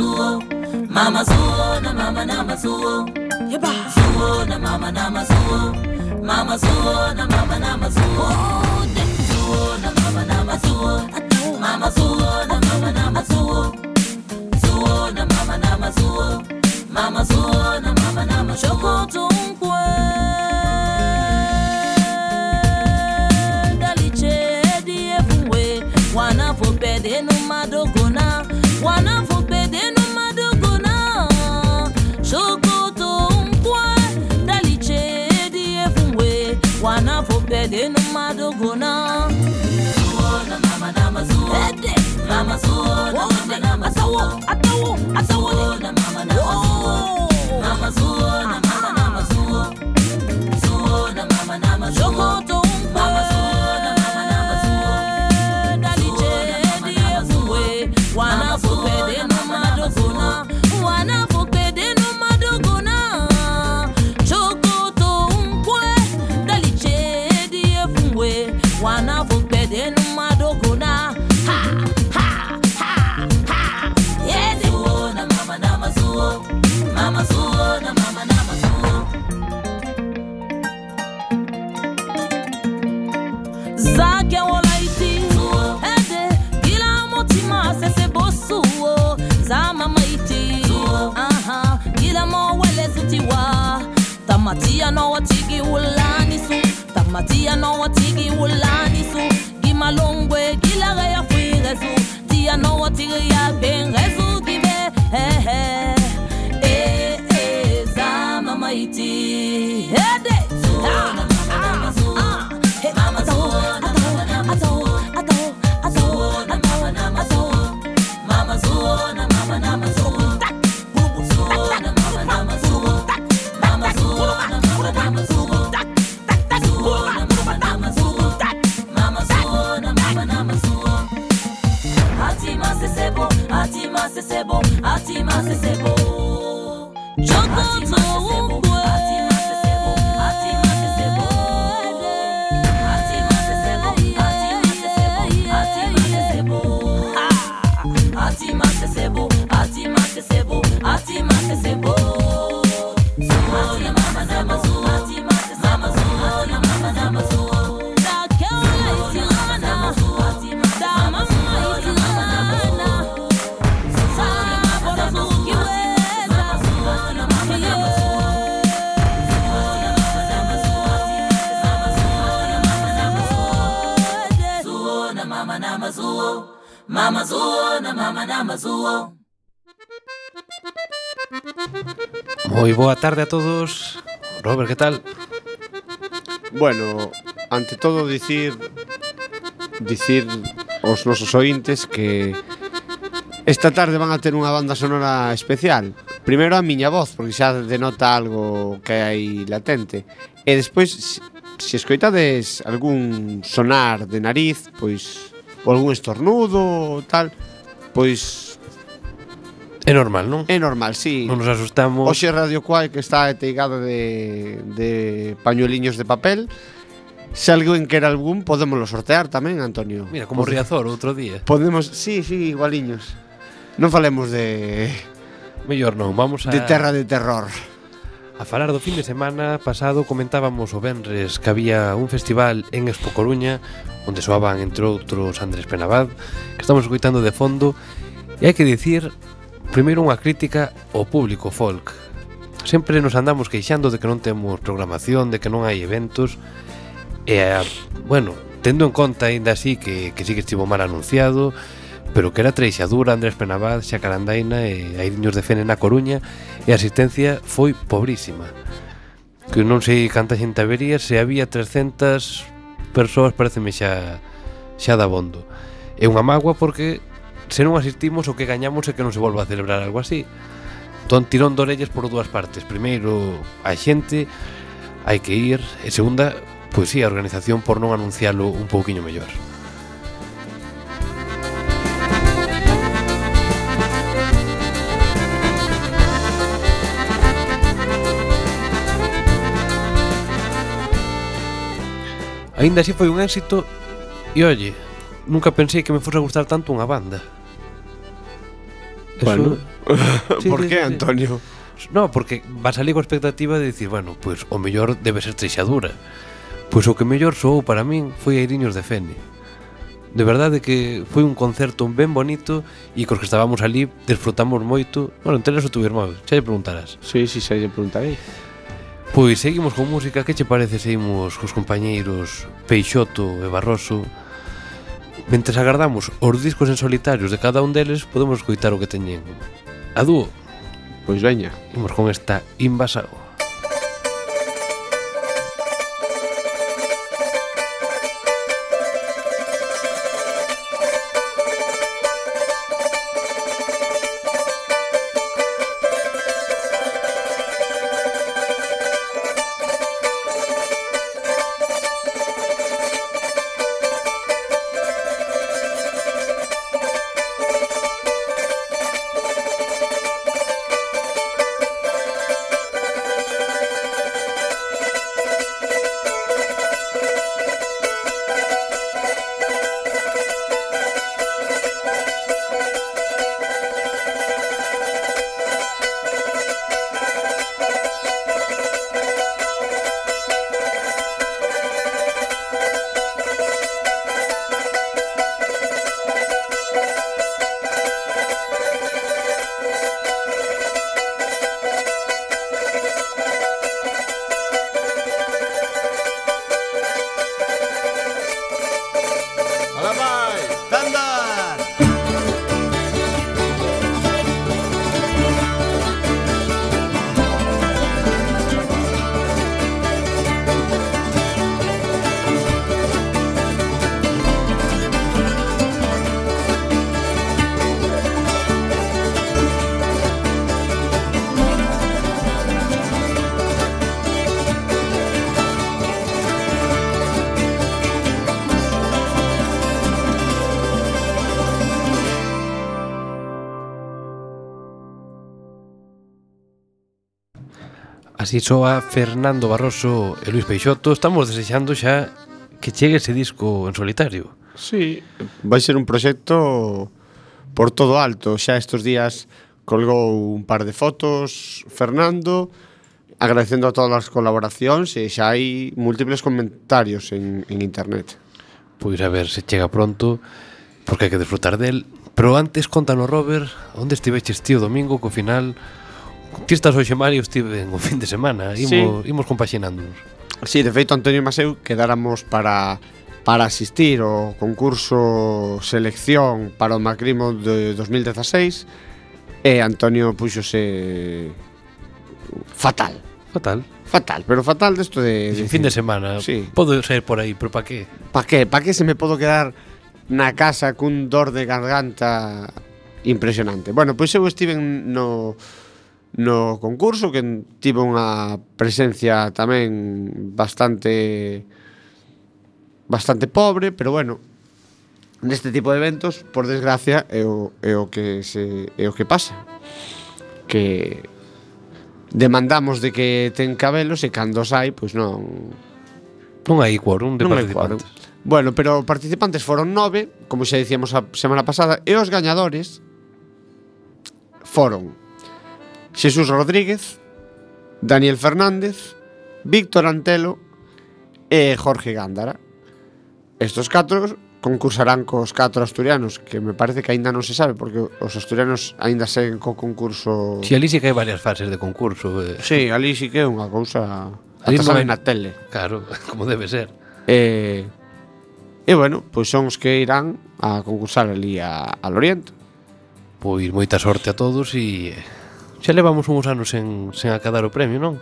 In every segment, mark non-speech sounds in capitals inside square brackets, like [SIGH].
suo mama Zuo, na mama na Zuo, yeba. Zuo, na mama na Zuo, mama Zuo, na mama na masuo. Zuo, na mama na Zuo, mama Zuo, na mama na Zuo, Zuo, na mama na Zuo, mama Zuo, na mama na masuo. Chokotunkwe gona Mama Mama Mama Mama Mama I know what you're been más ese boa tarde a todos. Robert, que tal? Bueno, ante todo dicir dicir aos nosos ointes que esta tarde van a ter unha banda sonora especial. Primeiro a miña voz, porque xa denota algo que hai latente. E despois, se escoitades algún sonar de nariz, pois, ou algún estornudo ou tal, pois É normal, non? É normal, sí. Non nos asustamos. Oxe Radio Cual que está teigada de, de pañueliños de papel. Se alguén quer algún, podémoslo sortear tamén, Antonio. Mira, como Pod Riazor outro día. Podemos, sí, sí, igualiños. Non falemos de... Mellor non, vamos a... De terra de terror. A falar do fin de semana pasado comentábamos o Benres que había un festival en Expo Coruña onde soaban, entre outros, Andrés Penabad que estamos escuitando de fondo e hai que dicir Primeiro unha crítica ao público folk. Sempre nos andamos queixando de que non temos programación, de que non hai eventos e, bueno, tendo en conta aínda así que, que sí que estivo mal anunciado pero que era Treixadura, Andrés Penabad, Xacarandaina e Airiños de Fene na Coruña e a asistencia foi pobrísima que non sei canta xente habería se había 300 persoas pareceme xa xa da bondo é unha magua porque se non asistimos o que gañamos é que non se volva a celebrar algo así. Entón, tirón de orellas por dúas partes. Primeiro, a xente hai que ir, e segunda, pois sí, a organización por non anuncialo un pouquiño mellor. Ainda así foi un éxito e olle, nunca pensei que me fose a gustar tanto unha banda. Bueno. [LAUGHS] Sí, Por sí, que, sí, Antonio? No, porque vas ali coa expectativa de dicir, bueno, pois pues, o mellor debe ser treixadura. Pois o que mellor soou para min foi Airiños de Fene. De verdade que foi un concerto ben bonito e cos que estábamos ali desfrutamos moito. Bueno, entre o tu irmão, xa lle preguntarás. Sí, sí, xa lle preguntarei. Pois seguimos con música, que che parece seguimos cos compañeiros Peixoto e Barroso Mentre agardamos os discos en solitarios de cada un deles, podemos escoitar o que teñen a dúo. Pois veña. Imos con esta invasao. Así soa Fernando Barroso e Luis Peixoto Estamos desexando xa que chegue ese disco en solitario Sí, vai ser un proxecto por todo alto Xa estes días colgou un par de fotos Fernando agradecendo a todas as colaboracións e xa hai múltiples comentarios en, en internet. Pois a ver se chega pronto, porque hai que disfrutar del. Pero antes, contanos, Robert, onde estiveches tío domingo co final Ti estás hoxe, Mario, estive o fin de semana Imos, sí. imos compaxinándonos Sí, de feito, Antonio e Maseu quedáramos para para asistir ao concurso selección para o Macrimo de 2016 e Antonio puxose fatal. Fatal. Fatal, pero fatal desto de, de, de fin de semana. Sí. Podo ser por aí, pero pa que? Pa que? Pa que se me podo quedar na casa cun dor de garganta impresionante. Bueno, pois eu estive no no concurso que tivo unha presencia tamén bastante bastante pobre, pero bueno, neste tipo de eventos, por desgracia, é o, é o que se é o que pasa. Que demandamos de que ten cabelos e cando sai, pois non non hai quórum de non participantes. Quórum. Bueno, pero participantes foron nove, como xa dicíamos a semana pasada, e os gañadores foron Xesús Rodríguez, Daniel Fernández, Víctor Antelo e Jorge Gándara. Estos catro concursarán cos catro asturianos que me parece que aínda non se sabe porque os asturianos aínda seguen co concurso Si, sí, ali sí que hai varias fases de concurso eh. Si, sí, ali sí que é unha cousa Ata saben na tele Claro, [LAUGHS] como debe ser E, eh, e bueno, pois son os que irán a concursar ali a, al Oriente Pois moita sorte a todos e Xa levamos uns anos sen, sen acadar o premio, non?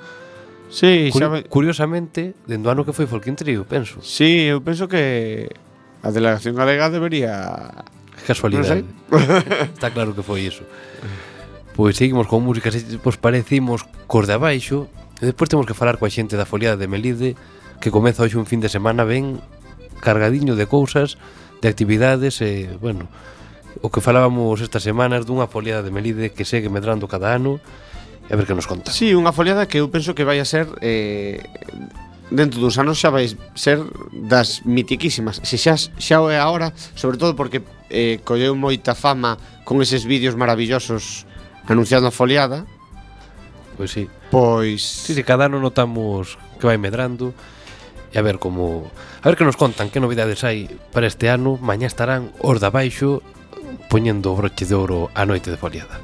Sí, Cur xa me... Curiosamente, dende o ano que foi Folquín Trio, penso. Sí, eu penso que a delegación galega debería... Casualidade. No sé. Está claro que foi iso. Pois seguimos con música, pois parecimos cos de abaixo, e despois temos que falar coa xente da foliada de Melide, que comeza hoxe un fin de semana ben cargadiño de cousas, de actividades, e, bueno, o que falábamos estas semanas dunha foliada de Melide que segue medrando cada ano e a ver que nos conta. Sí, unha foliada que eu penso que vai a ser eh, dentro duns anos xa vai ser das mitiquísimas. Se xa, xa o é agora, sobre todo porque eh, colleu moita fama con eses vídeos maravillosos anunciando a foliada. Pois sí. Pois... Sí, sí, cada ano notamos que vai medrando e a ver como a ver que nos contan que novidades hai para este ano. Mañá estarán os da baixo poñendo broches de ouro a noite de foliada.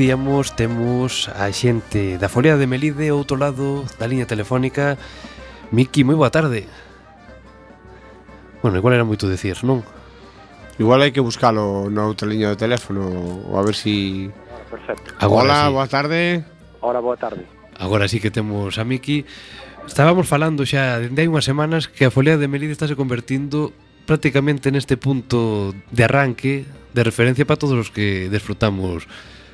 dicíamos, temos a xente da Folia de Melide, outro lado da liña telefónica. Miki, moi boa tarde. Bueno, igual era moito decir, non? Igual hai que buscalo na outra liña de teléfono ou a ver si Perfecto. Agora Hola, sí. boa tarde. Hola, boa tarde. Agora sí que temos a Miki. Estábamos falando xa dende hai unhas semanas que a Folia de Melide está se convertindo prácticamente neste punto de arranque de referencia para todos os que desfrutamos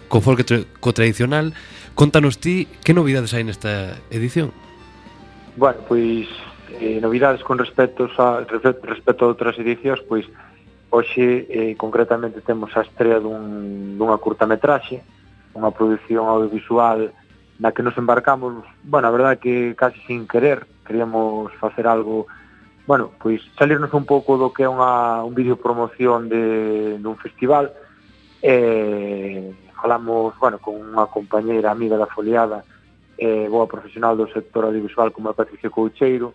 co folk co tradicional. Contanos ti que novidades hai nesta edición? Bueno, pois eh, novidades con respecto a respecto a outras edicións, pois hoxe eh, concretamente temos a estrea dun, dunha curtametraxe, unha produción audiovisual na que nos embarcamos, bueno, a verdade que casi sin querer, queríamos facer algo bueno, pois salirnos un pouco do que é unha, un vídeo promoción de, dun festival eh, falamos, bueno, con unha compañeira amiga da foliada, eh, boa profesional do sector audiovisual como a Patricia Coucheiro,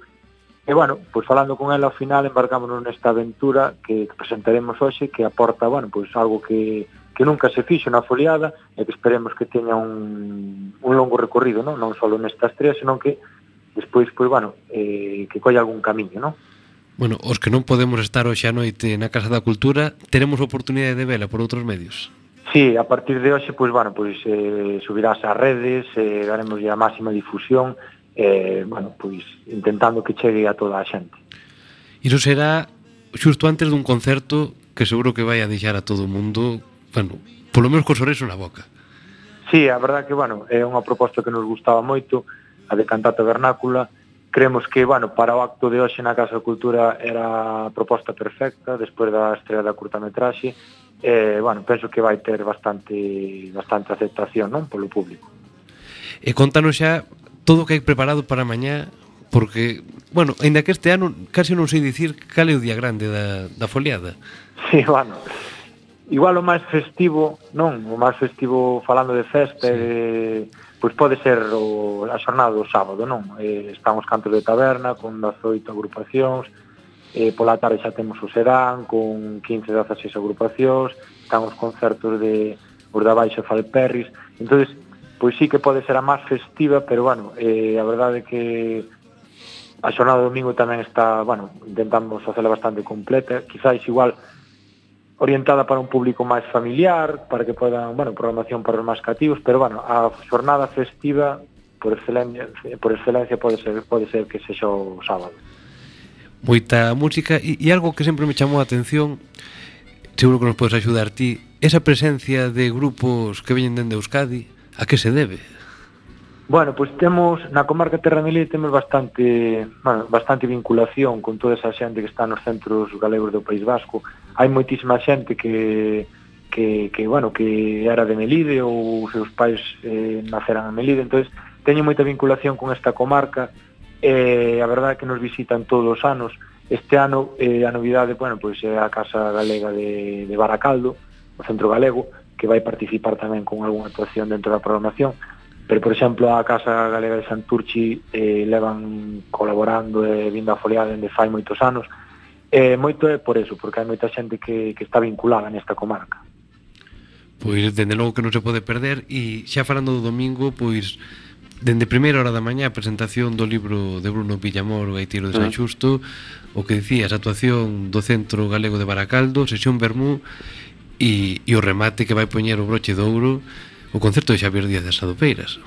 E, bueno, pois falando con ela, ao final embarcámonos nesta aventura que presentaremos hoxe, que aporta, bueno, pois algo que, que nunca se fixo na foliada e que esperemos que teña un, un longo recorrido, non, non só nestas tres, senón que despois, pois, bueno, eh, que colla algún camiño, non? Bueno, os que non podemos estar hoxe a noite na Casa da Cultura, teremos oportunidade de vela por outros medios. Sí, a partir de hoxe, pois, bueno, pois, eh, subirás ás redes, eh, daremos a máxima difusión, eh, bueno, pois, intentando que chegue a toda a xente. Iso será xusto antes dun concerto que seguro que vai a deixar a todo o mundo, bueno, polo menos co sorriso na boca. Sí, a verdad que, bueno, é unha proposta que nos gustaba moito, a de Cantata Vernácula, creemos que, bueno, para o acto de hoxe na Casa de Cultura era a proposta perfecta, despois da estrela da curtametraxe, eh, bueno, penso que vai ter bastante bastante aceptación non polo público. E contanos xa todo o que hai preparado para mañá porque, bueno, aínda que este ano casi non sei dicir cal é o día grande da, da foliada. Sí, bueno, igual o máis festivo, non, o máis festivo falando de festa, sí. eh, pois pode ser o, a xornada do sábado, non? Eh, estamos cantos de taberna, con 18 agrupacións, eh, pola tarde xa temos o Serán con 15, 16 agrupacións están os concertos de os da Baixa Falperris entonces pois sí que pode ser a máis festiva pero bueno, eh, a verdade é que a xornada do domingo tamén está bueno, intentamos facela bastante completa quizáis igual orientada para un público máis familiar, para que podan, bueno, programación para os máis cativos, pero bueno, a xornada festiva por excelencia, por excelencia pode ser pode ser que sexa o sábado moita música e, e algo que sempre me chamou a atención seguro que nos podes axudar ti esa presencia de grupos que veñen dende Euskadi a que se debe? Bueno, pois pues temos na comarca Terra Melide temos bastante, bueno, bastante vinculación con toda esa xente que está nos centros galegos do País Vasco. Hai moitísima xente que que, que bueno, que era de Melide ou seus pais eh, naceran en Melide, entonces teño moita vinculación con esta comarca eh, a verdade é que nos visitan todos os anos. Este ano eh, a novidade, bueno, pois é a Casa Galega de, de Baracaldo, o Centro Galego, que vai participar tamén con algunha actuación dentro da programación. Pero, por exemplo, a Casa Galega de Santurchi eh, levan colaborando e eh, vindo a foliar dende fai moitos anos. Eh, moito é por eso, porque hai moita xente que, que está vinculada nesta comarca. Pois, dende logo que non se pode perder, e xa falando do domingo, pois, dende primeira hora da mañá a presentación do libro de Bruno Villamor o Gaitiro de San ah. Xusto o que dicías, actuación do Centro Galego de Baracaldo sesión Bermú e, e o remate que vai poñer o broche de ouro o concerto de Xavier Díaz de Sadopeiras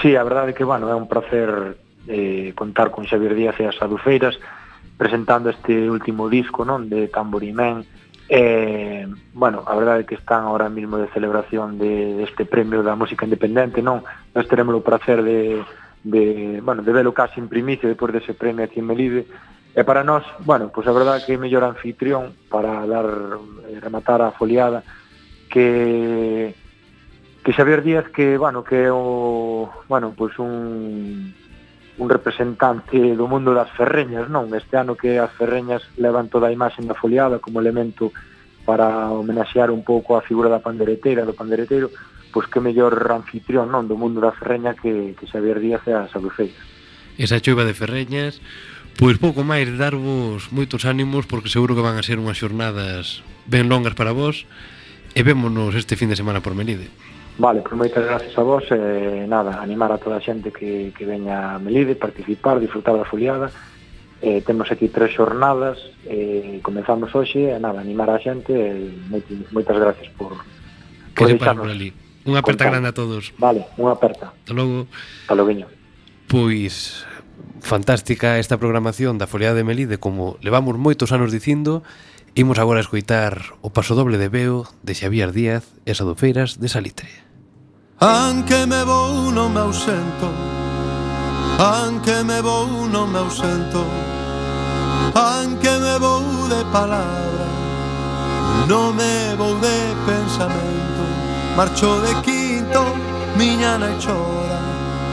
Sí, a verdade é que, bueno, é un placer eh, contar con Xavier Díaz e as Adufeiras presentando este último disco, non, de Tamborimén, Eh, bueno, a verdade é que están ahora mismo de celebración de, deste premio da música independente, non? Nós teremos o placer de, de, bueno, de velo casi en primicia depois dese premio aquí en Melide. E para nós, bueno, pois a verdade é que é mellor anfitrión para dar eh, rematar a foliada que que Xavier Díaz que, bueno, que é o, bueno, pois un un representante do mundo das ferreñas, non? Este ano que as ferreñas levan toda a imaxe da foliada como elemento para homenaxear un pouco a figura da panderetera, do pandereteiro, pois que mellor anfitrión non do mundo da ferreña que, que Xavier Díaz e a Sabefeiras. Esa chuva de ferreñas, pois pouco máis darvos moitos ánimos porque seguro que van a ser unhas xornadas ben longas para vos e vémonos este fin de semana por Melide. Vale, pois moitas gracias a vos e nada, animar a toda a xente que, que veña a Melide, participar, disfrutar da foliada. Eh, temos aquí tres xornadas eh, comenzamos hoxe e nada, animar a xente eh, moitas gracias por, por que deixarnos por ali. Unha aperta grande a todos. Vale, unha aperta. Hasta logo. Hasta logo viño. Pois fantástica esta programación da Foliada de Melide como levamos moitos anos dicindo Imos agora a escoitar o paso doble de Beo de Xavier Díaz e Sadofeiras de Salitre. Anche me vou non me ausento. Anche me vou non me ausento. Anche me vou de palabra Non me vou de pensamento Marcho de quinto, miña nai chora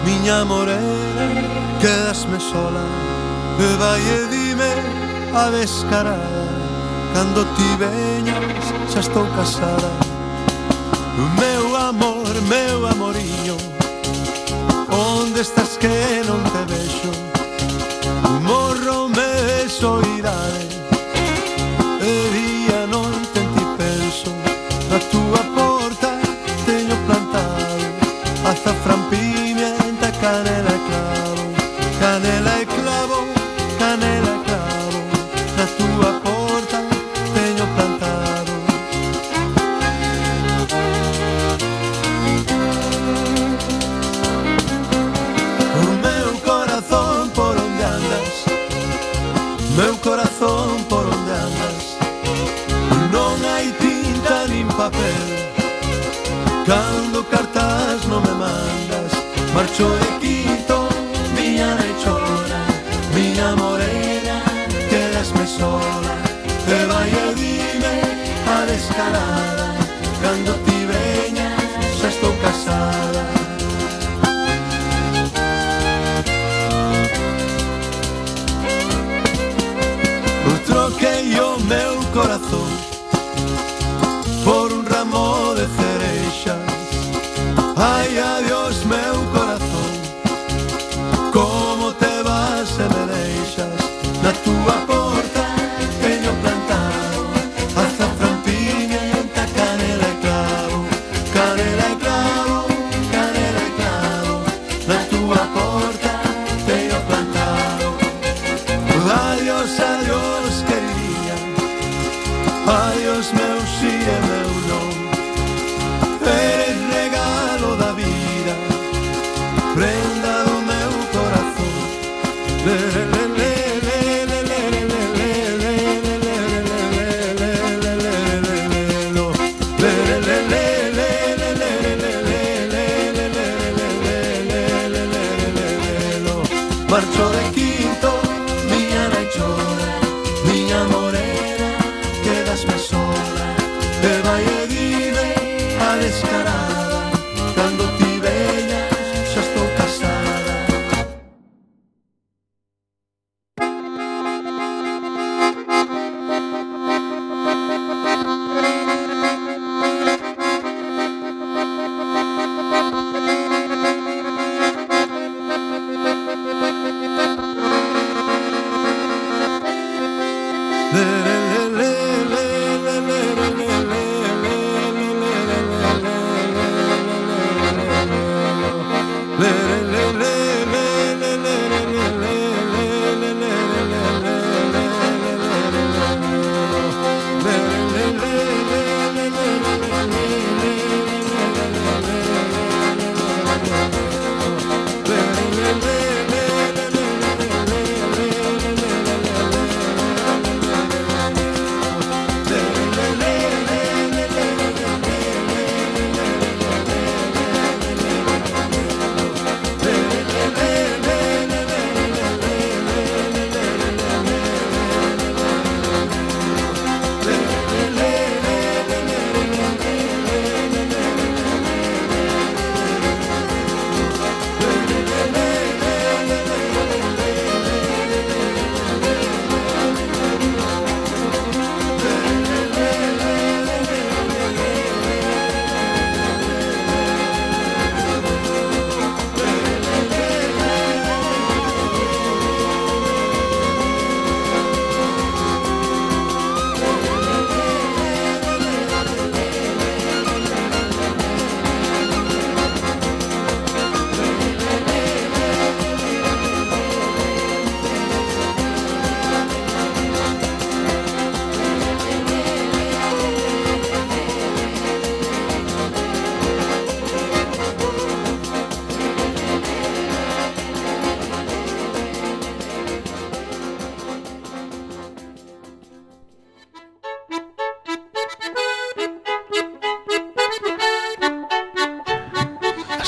Miña morena, quedasme sola. E vai e dime a descarada. Cando ti veñas xa estou casada. Meu amor, meu amorinho Onde estás que non te vexo? Morro me soy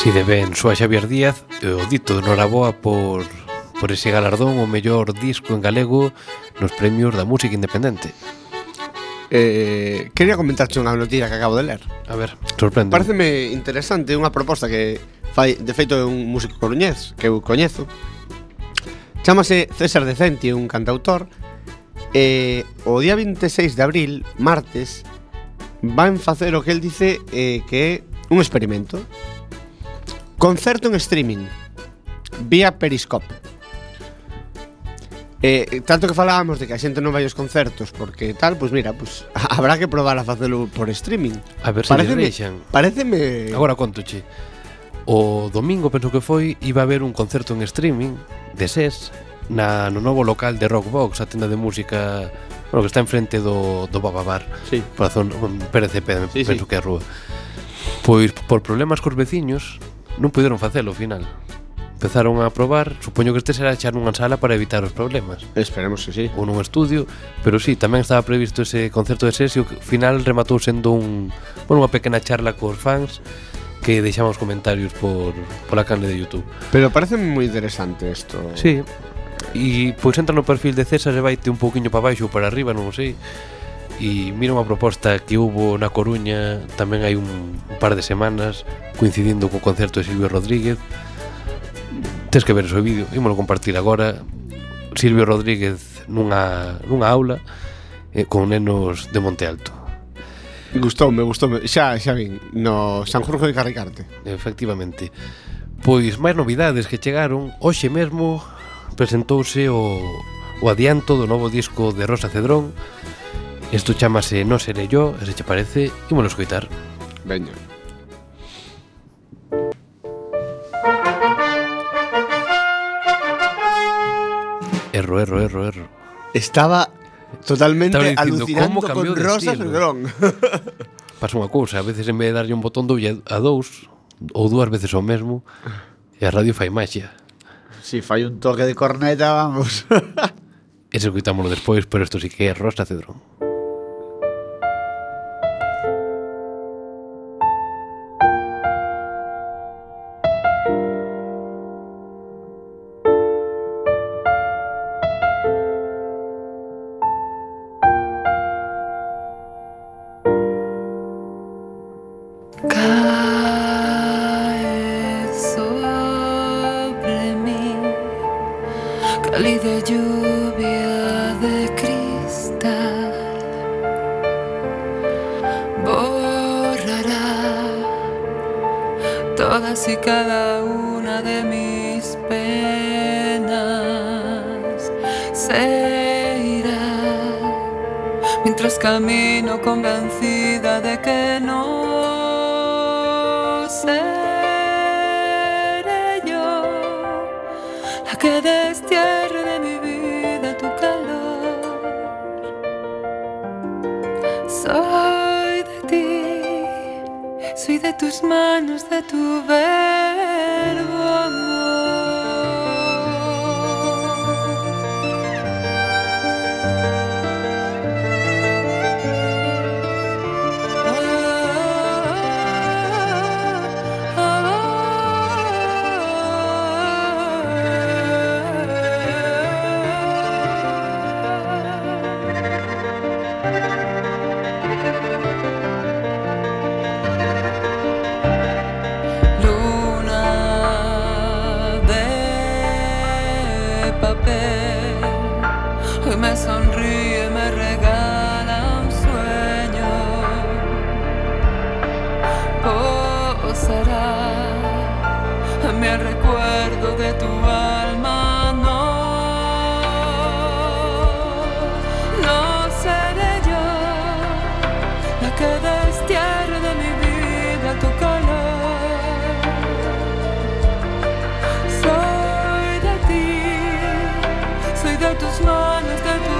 Si de ben, soa Xavier Díaz e o dito de Noraboa por, por ese galardón o mellor disco en galego nos premios da música independente. Eh, quería comentarte unha noticia que acabo de ler. A ver, sorprende. Pareceme interesante unha proposta que fai De feito é un músico coruñez que eu coñezo. Chámase César Decenti, un cantautor E eh, o día 26 de abril, martes Van facer o que el dice eh, que é un experimento. Concerto en streaming Vía Periscope Eh, tanto que falábamos de que a xente non vai aos concertos porque tal, pois mira, pois [LAUGHS] habrá que probar a facelo por streaming. A ver se pareceme, deixan. Pareceme Agora contoche. O domingo penso que foi iba a haber un concerto en streaming de SES na no novo local de Rockbox, a tenda de música bueno, que está enfrente do do Bababar. Sí. Por a zona mm, Pérez sí, penso sí. que é a rúa. Pois por problemas cos veciños non puderon facelo ao final empezaron a probar, supoño que este será echar nunha sala para evitar os problemas. Esperemos que sí. Ou nun estudio, pero sí, tamén estaba previsto ese concerto de sesio que ao final rematou sendo un, bueno, unha pequena charla cos fans que deixamos comentarios por, por a canle de Youtube. Pero parece moi interesante isto. Sí, e pois entra no perfil de César e vaite un pouquiño para baixo ou para arriba, non sei e mira unha proposta que hubo na Coruña tamén hai un, un par de semanas coincidindo co concerto de Silvio Rodríguez. Tes que ver o seu vídeo ímolo compartir agora. Silvio Rodríguez nunha, nunha aula eh, con nenos de Monte Alto. Gustoume, gustoume. Xa, xa vin no San Jorge de Carricarte. Efectivamente. Pois máis novidades que chegaron Hoxe mesmo presentouse o, o adianto do novo disco de Rosa Cedrón Isto chamase No seré yo, se che parece, ímolo escoitar. Veña. Erro, erro, erro, erro. Estaba totalmente Estaba dicindo, alucinando como con rosas Cedrón. grón. Pasa unha cousa, a veces en vez de darlle un botón doulle a dous ou dúas veces o mesmo e a radio fai magia. Si fai un toque de corneta, vamos. [LAUGHS] Ese escuitámoslo despois, pero isto sí que é rosa cedrón. Cálida lluvia de cristal. Borrará todas y cada una de mis penas. Se irá mientras camino convencida de tus manos, de tu de tus manos, de tu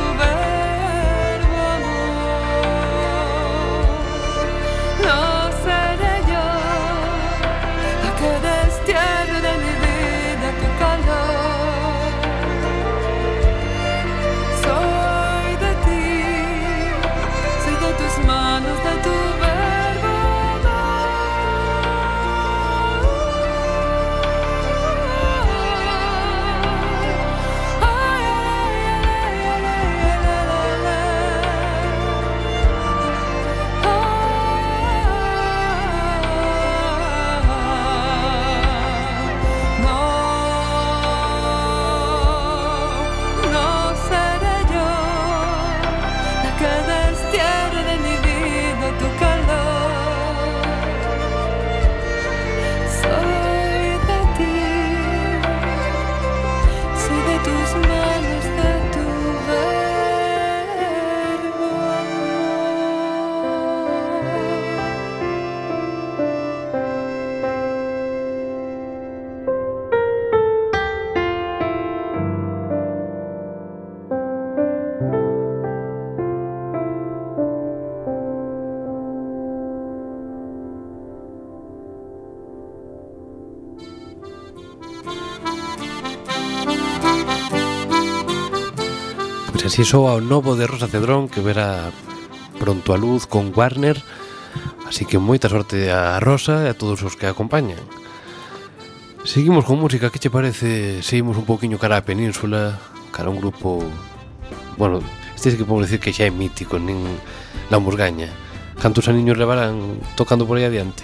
precisou ao novo de Rosa Cedrón que verá pronto a luz con Warner así que moita sorte a Rosa e a todos os que a acompañan Seguimos con música, que che parece? Seguimos un poquinho cara a península cara a un grupo bueno, este sí que podemos decir que xa é mítico nin la musgaña Cantos aniños levarán tocando por aí adiante?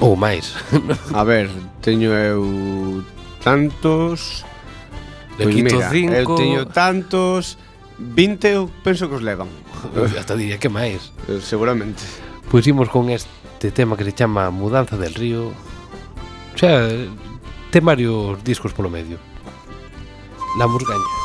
Ou máis [LAUGHS] A ver, teño eu tantos Le pois quito mira, cinco... eu teño tantos... 20 eu penso que os levan. Hasta diría que máis. Eh, seguramente. Pois imos con este tema que se chama Mudanza del Río. O sea, ten varios discos polo medio. La Murgaña.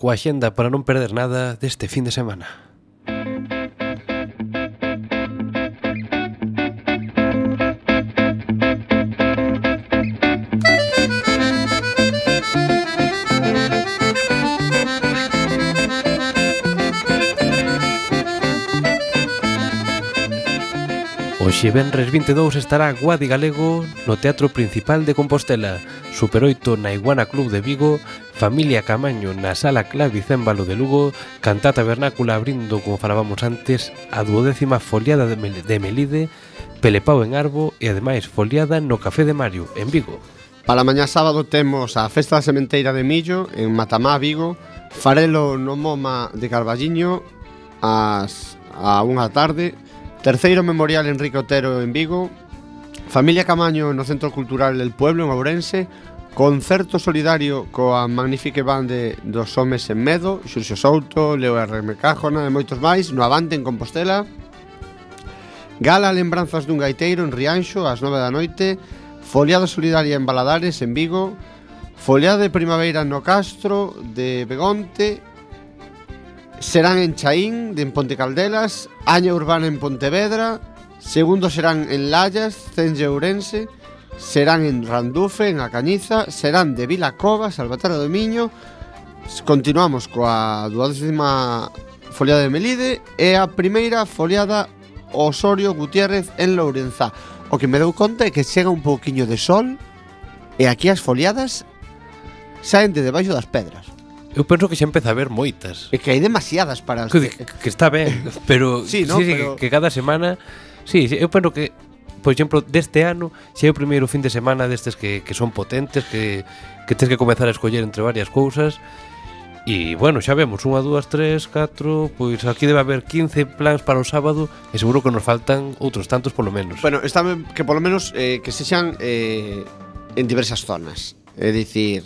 coa xenda para non perder nada deste fin de semana. Hoxe Benres 22 estará Guadi Galego no Teatro Principal de Compostela, Super 8 na Iguana Club de Vigo, Familia Camaño na Sala Clavicémbalo de Lugo, Cantata Vernácula abrindo, como falábamos antes, a duodécima foliada de, Mel de Melide, Pelepau en Arbo e ademais foliada no Café de Mario, en Vigo. Para mañá sábado temos a Festa da Sementeira de Millo en Matamá, Vigo, Farelo no Moma de Carballiño ás a unha tarde. Terceiro Memorial Enrique Otero en Vigo, Familia Camaño no Centro Cultural del Pueblo en Ourense, Concerto solidario coa magnífica bande dos homes en medo, Xurxo Souto, Leo R. Mecájona e moitos máis, no Avante en Compostela. Gala Lembranzas dun gaiteiro en Rianxo ás 9 da noite, Foliada solidaria en Baladares en Vigo, Foliada de primavera no Castro de Begonte serán en Chaín, en Ponte Caldelas, Aña Urbana en Pontevedra, segundo serán en Lallas, Cenge Ourense, serán en Randufe, en A Cañiza, serán de Vila Cova, Salvatara do Miño. Continuamos coa duodécima foliada de Melide e a primeira foliada Osorio Gutiérrez en Lourenzá. O que me deu conta é que chega un pouquiño de sol e aquí as foliadas saen de debaixo das pedras. Eu penso que xa empeza a haber moitas. É que hai demasiadas para... Que, que, que está ben, [LAUGHS] pero... sí, no, sí, sí, pero... Que, que cada semana... Sí, eu penso que por exemplo, deste ano xa é o primeiro fin de semana destes que, que son potentes, que, que tens que comezar a escoller entre varias cousas. E, bueno, xa vemos, unha, dúas, tres, catro Pois aquí debe haber 15 plans para o sábado E seguro que nos faltan outros tantos polo menos. Bueno, está que polo menos eh, que sexan eh, en diversas zonas. É dicir,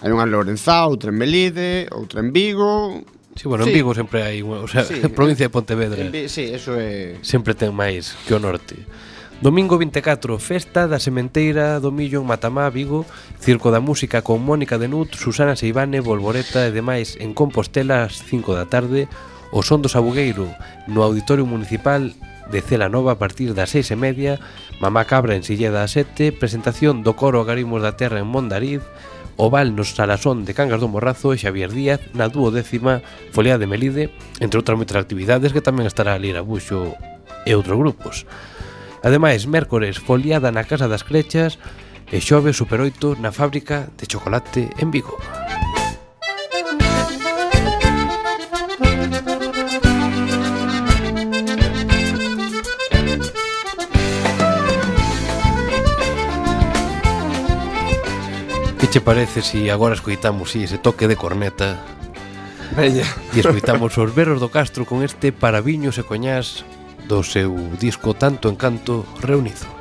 Hai unha en Lourenzá, outra en Melide, outra en Vigo, Sí, bueno, sí. en Vigo sempre hai, o sea, sí, [LAUGHS] provincia de Pontevedra. En, sí, eso é. Sempre ten máis que o norte. Domingo 24, Festa da Sementeira do Millo en Matamá, Vigo, Circo da Música con Mónica Denut, Susana Seivane, Volvoreta e demais en Compostela ás 5 da tarde, o Son do Sabugueiro no Auditorio Municipal de Cela Nova a partir das 6 e media, Mamá Cabra en Silleda a 7, presentación do Coro Agarimos da Terra en Mondariz, Oval no Salasón de Cangas do Morrazo e Xavier Díaz na duodécima Folía de Melide, entre outras moitas actividades que tamén estará a Lira Buxo e outros grupos. Ademais, mércores, foliada na Casa das Crechas e xove Super 8 na fábrica de chocolate en Vigo. Música che parece se si agora escoitamos si, ese toque de corneta Veña. E escoitamos os veros do Castro con este Paraviños e Coñás do seu disco Tanto Encanto Reunido.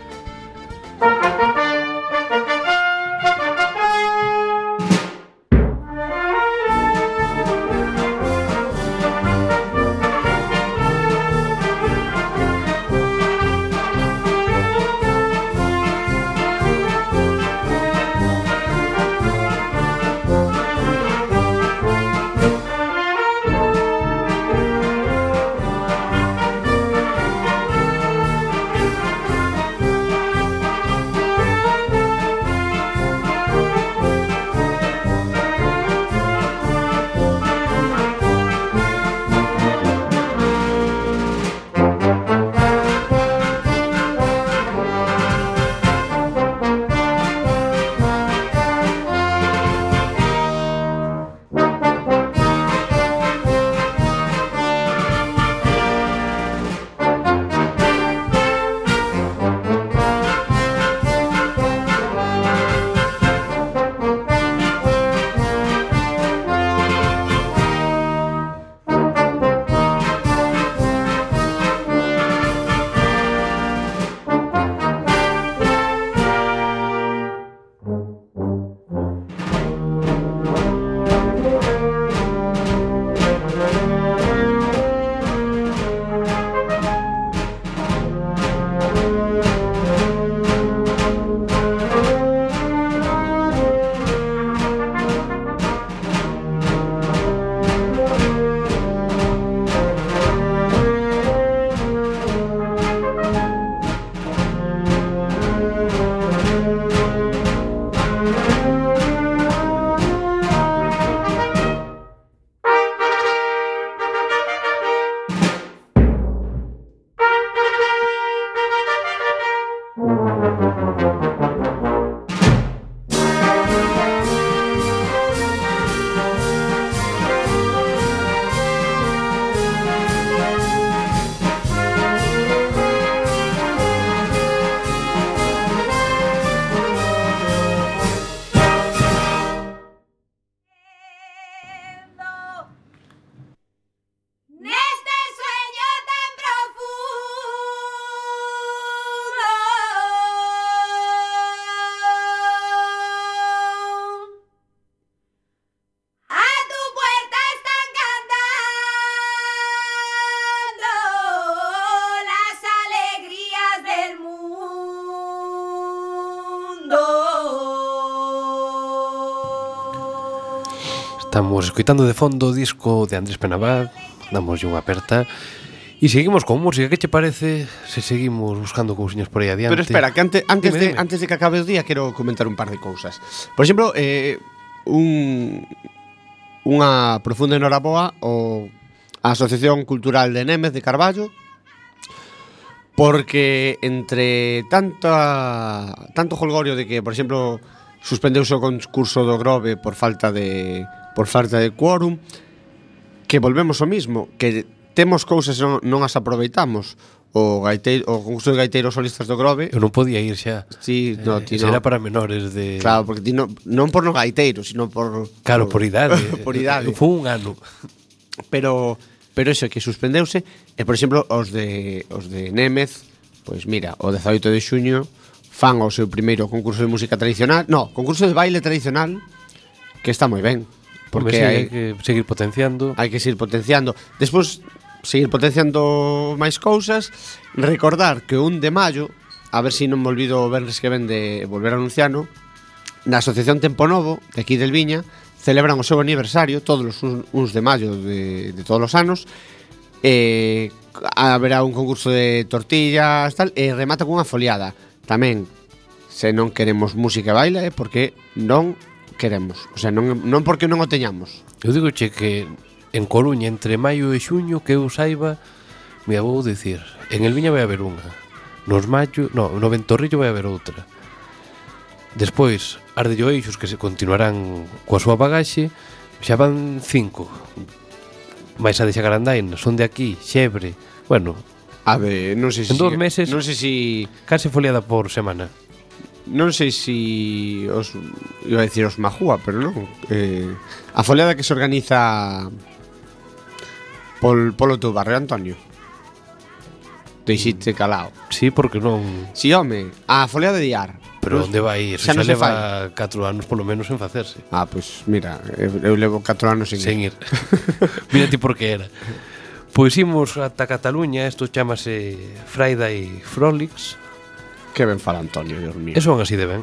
Estamos escoitando de fondo o disco de Andrés Penabad Damos unha aperta E seguimos con música, que che parece se seguimos buscando cousiñas por aí adiante? Pero espera, que ante, antes, dime, de, dime. antes de que acabe o día quero comentar un par de cousas. Por exemplo, eh, un, unha profunda enhoraboa ao a Asociación Cultural de Nemes de Carballo porque entre tanta tanto holgorio de que, por exemplo, suspendeuse o concurso do Grove por falta de por falta de quórum, que volvemos ao mismo, que temos cousas e non, non as aproveitamos. O gaiteiro, o concurso de gaiteiros solistas do Grove. Eu non podía ir xa. Sí, eh, no, ti no. Era para menores de Claro, porque ti no, non por no gaiteiro, sino por Claro, por, [LAUGHS] por idade. por idade. Foi un ano. Pero pero iso que suspendeuse e por exemplo os de os de Némez, pois mira, o 18 de xuño fan o seu primeiro concurso de música tradicional, no, concurso de baile tradicional que está moi ben Porque sí, hai, hai que seguir potenciando. Hai que seguir potenciando. Despois seguir potenciando máis cousas, recordar que un de maio, a ver se si non me olvido o venres que ven de volver a anunciano, na Asociación Tempo Novo de aquí del Viña celebran o seu aniversario todos os uns de maio de, de todos os anos e haberá un concurso de tortillas tal e remata cunha foliada tamén se non queremos música e baile é porque non queremos. O sea, non, non porque non o teñamos. Eu digo che que en Coruña entre maio e xuño que eu saiba me vou dicir en el Viña vai haber unha nos maio, no, no Ventorrillo vai haber outra despois as de Lloeixos que se continuarán coa súa bagaxe xa van cinco Mais a de Xagarandaina son de aquí, Xebre bueno, A ver, non sei se... En dous meses... Non sei se... Case foliada por semana non sei si os iba a decir os Majúa, pero non. Eh, a foliada que se organiza pol polo teu barrio, Antonio. Deixite calao. Sí, porque non. Si, sí, home, a foliada de Iar. Pero pois, onde vai ir? Xa, xa leva 4 anos polo menos en facerse. Ah, pois pues, mira, eu levo 4 anos sen, sen ir. ir. [LAUGHS] mira ti por que era. [LAUGHS] Pois imos ata Cataluña, isto chamase Friday Frolics, que ben fala Antonio, Dios mío. E son así de ben.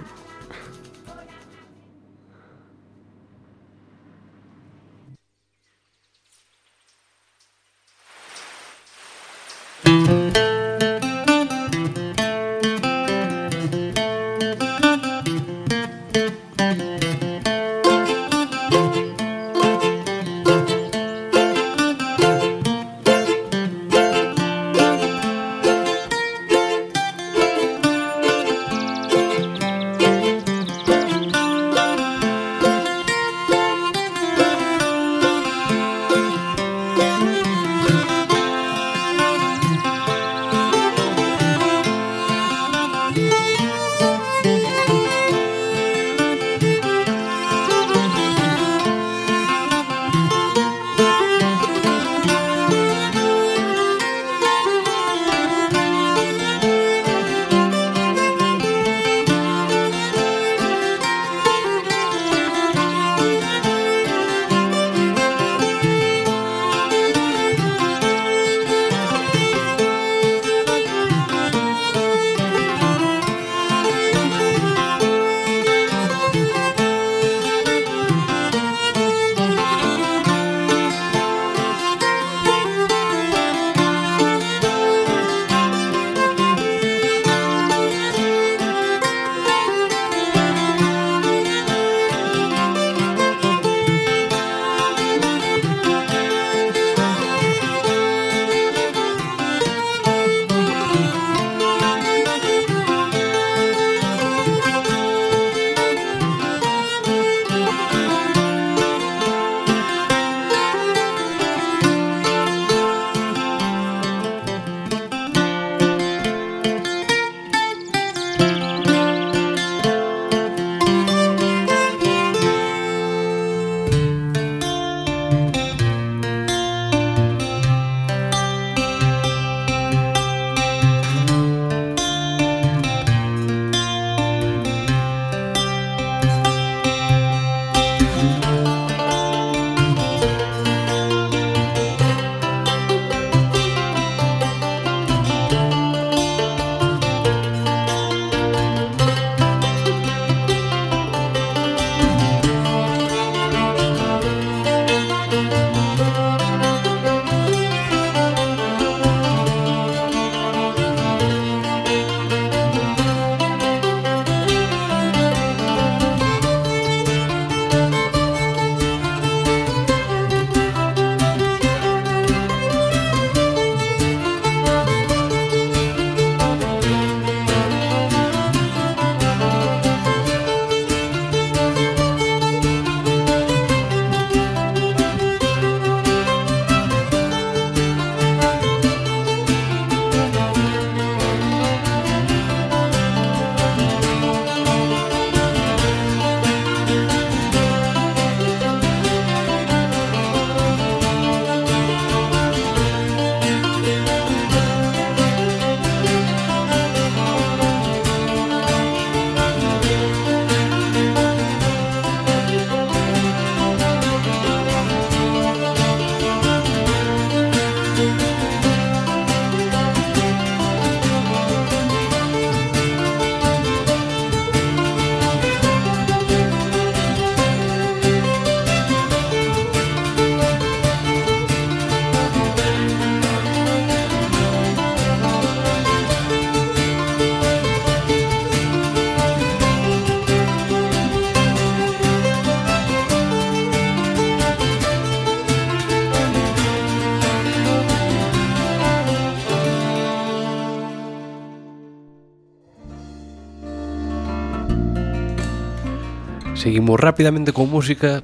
Seguimos rapidamente con música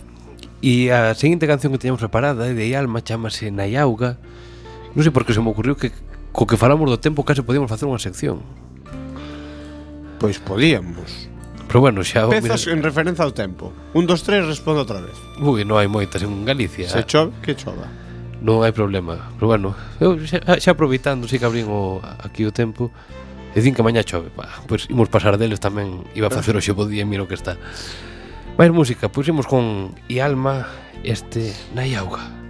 E a seguinte canción que teñamos preparada é de Alma, chamase Nayauga Non sei por que se me ocurriu que co que falamos do tempo case podíamos facer unha sección. Pois podíamos. Pero bueno, xa... Oh, Pezas mira... en referencia ao tempo. Un, dos, tres, respondo outra vez. Ui, non hai moitas en Galicia. Se chove, que chova. Non hai problema. Pero bueno, eu xa, xa aproveitando, si que abrín o, aquí o tempo E din que mañá chove pa, Pois imos pasar deles tamén Iba a facer o xe podía e miro que está. Máis música, puxemos con Ialma este na auga.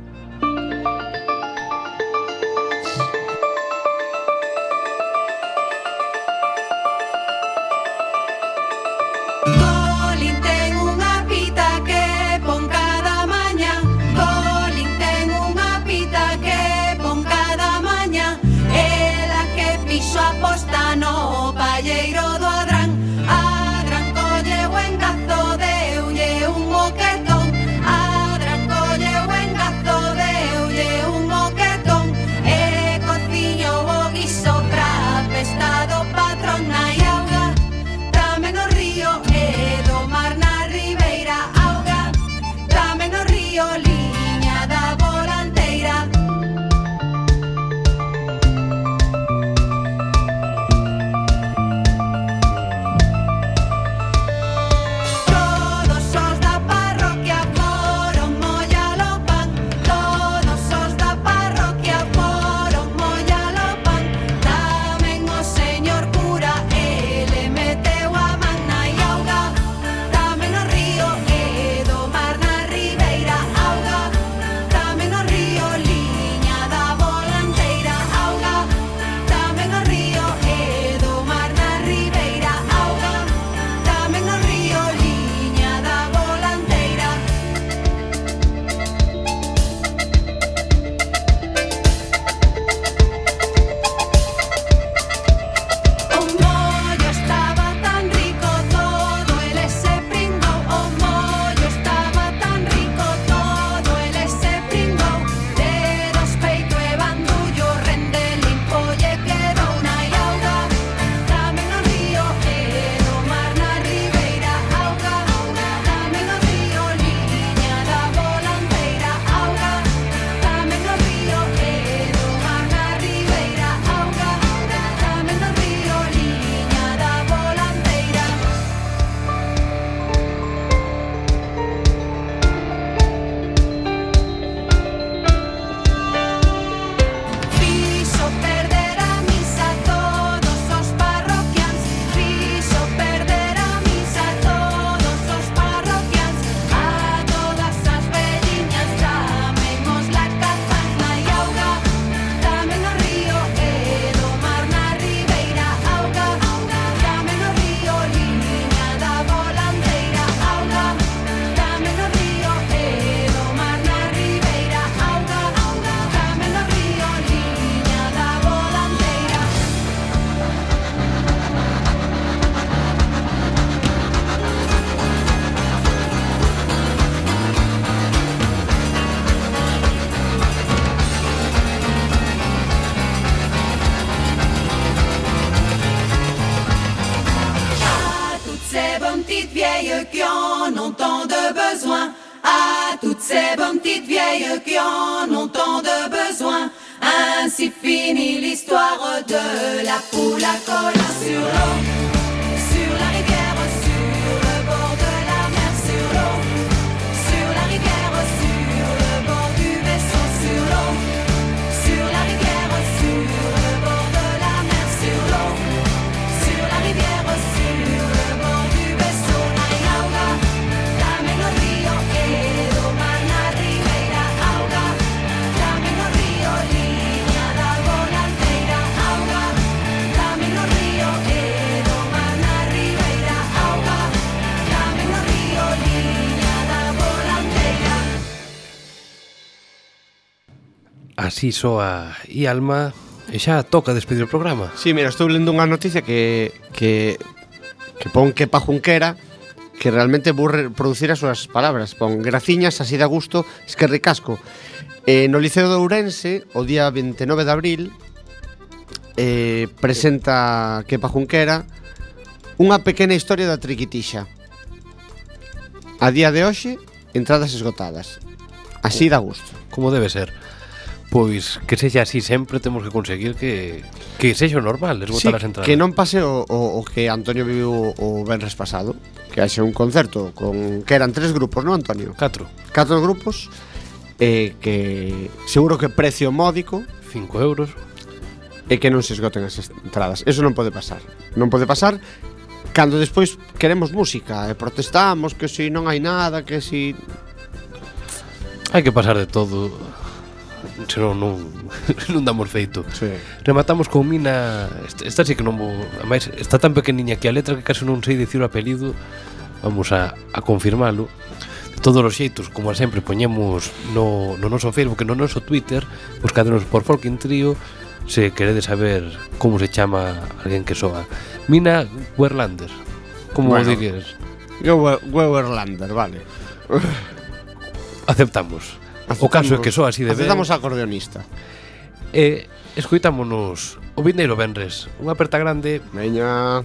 así soa e alma E xa toca despedir o programa Si, sí, mira, estou lendo unha noticia que Que, que pon que pa Junquera que realmente vou reproducir as súas palabras. Pon graciñas, así da gusto, es que ricasco. Eh, no Liceo de Ourense, o día 29 de abril, eh, presenta Kepa Junquera unha pequena historia da triquitixa. A día de hoxe, entradas esgotadas. Así da gusto. Como debe ser pois que sexa así sempre temos que conseguir que que sexa normal esgotar sí, as entradas. Que non pase o, o, o que Antonio viviu o ben pasado, que haxe un concerto con que eran tres grupos, non Antonio? Catro. Catro grupos eh, que seguro que precio módico 5 euros e que non se esgoten as entradas. Eso non pode pasar. Non pode pasar cando despois queremos música e protestamos que si non hai nada, que si Hai que pasar de todo senón non, [LAUGHS] non damos feito. Sí. Rematamos con Mina, esta, esta sí que non vou, ademais, está tan pequeniña que a letra que case non sei dicir o apelido, vamos a, a confirmalo. De todos os xeitos, como sempre, poñemos no, no noso Facebook e no noso Twitter, Buscadenos por Folking Trio, se queredes saber como se chama alguén que soa. Mina Werlander, como bueno, o dirías? Yo Werlander, vale. Aceptamos. Aceptamos, o caso é que só así de ben. Aceptamos acordeonista. E eh, escoitámonos o vindeiro venres. Unha aperta grande. Meña.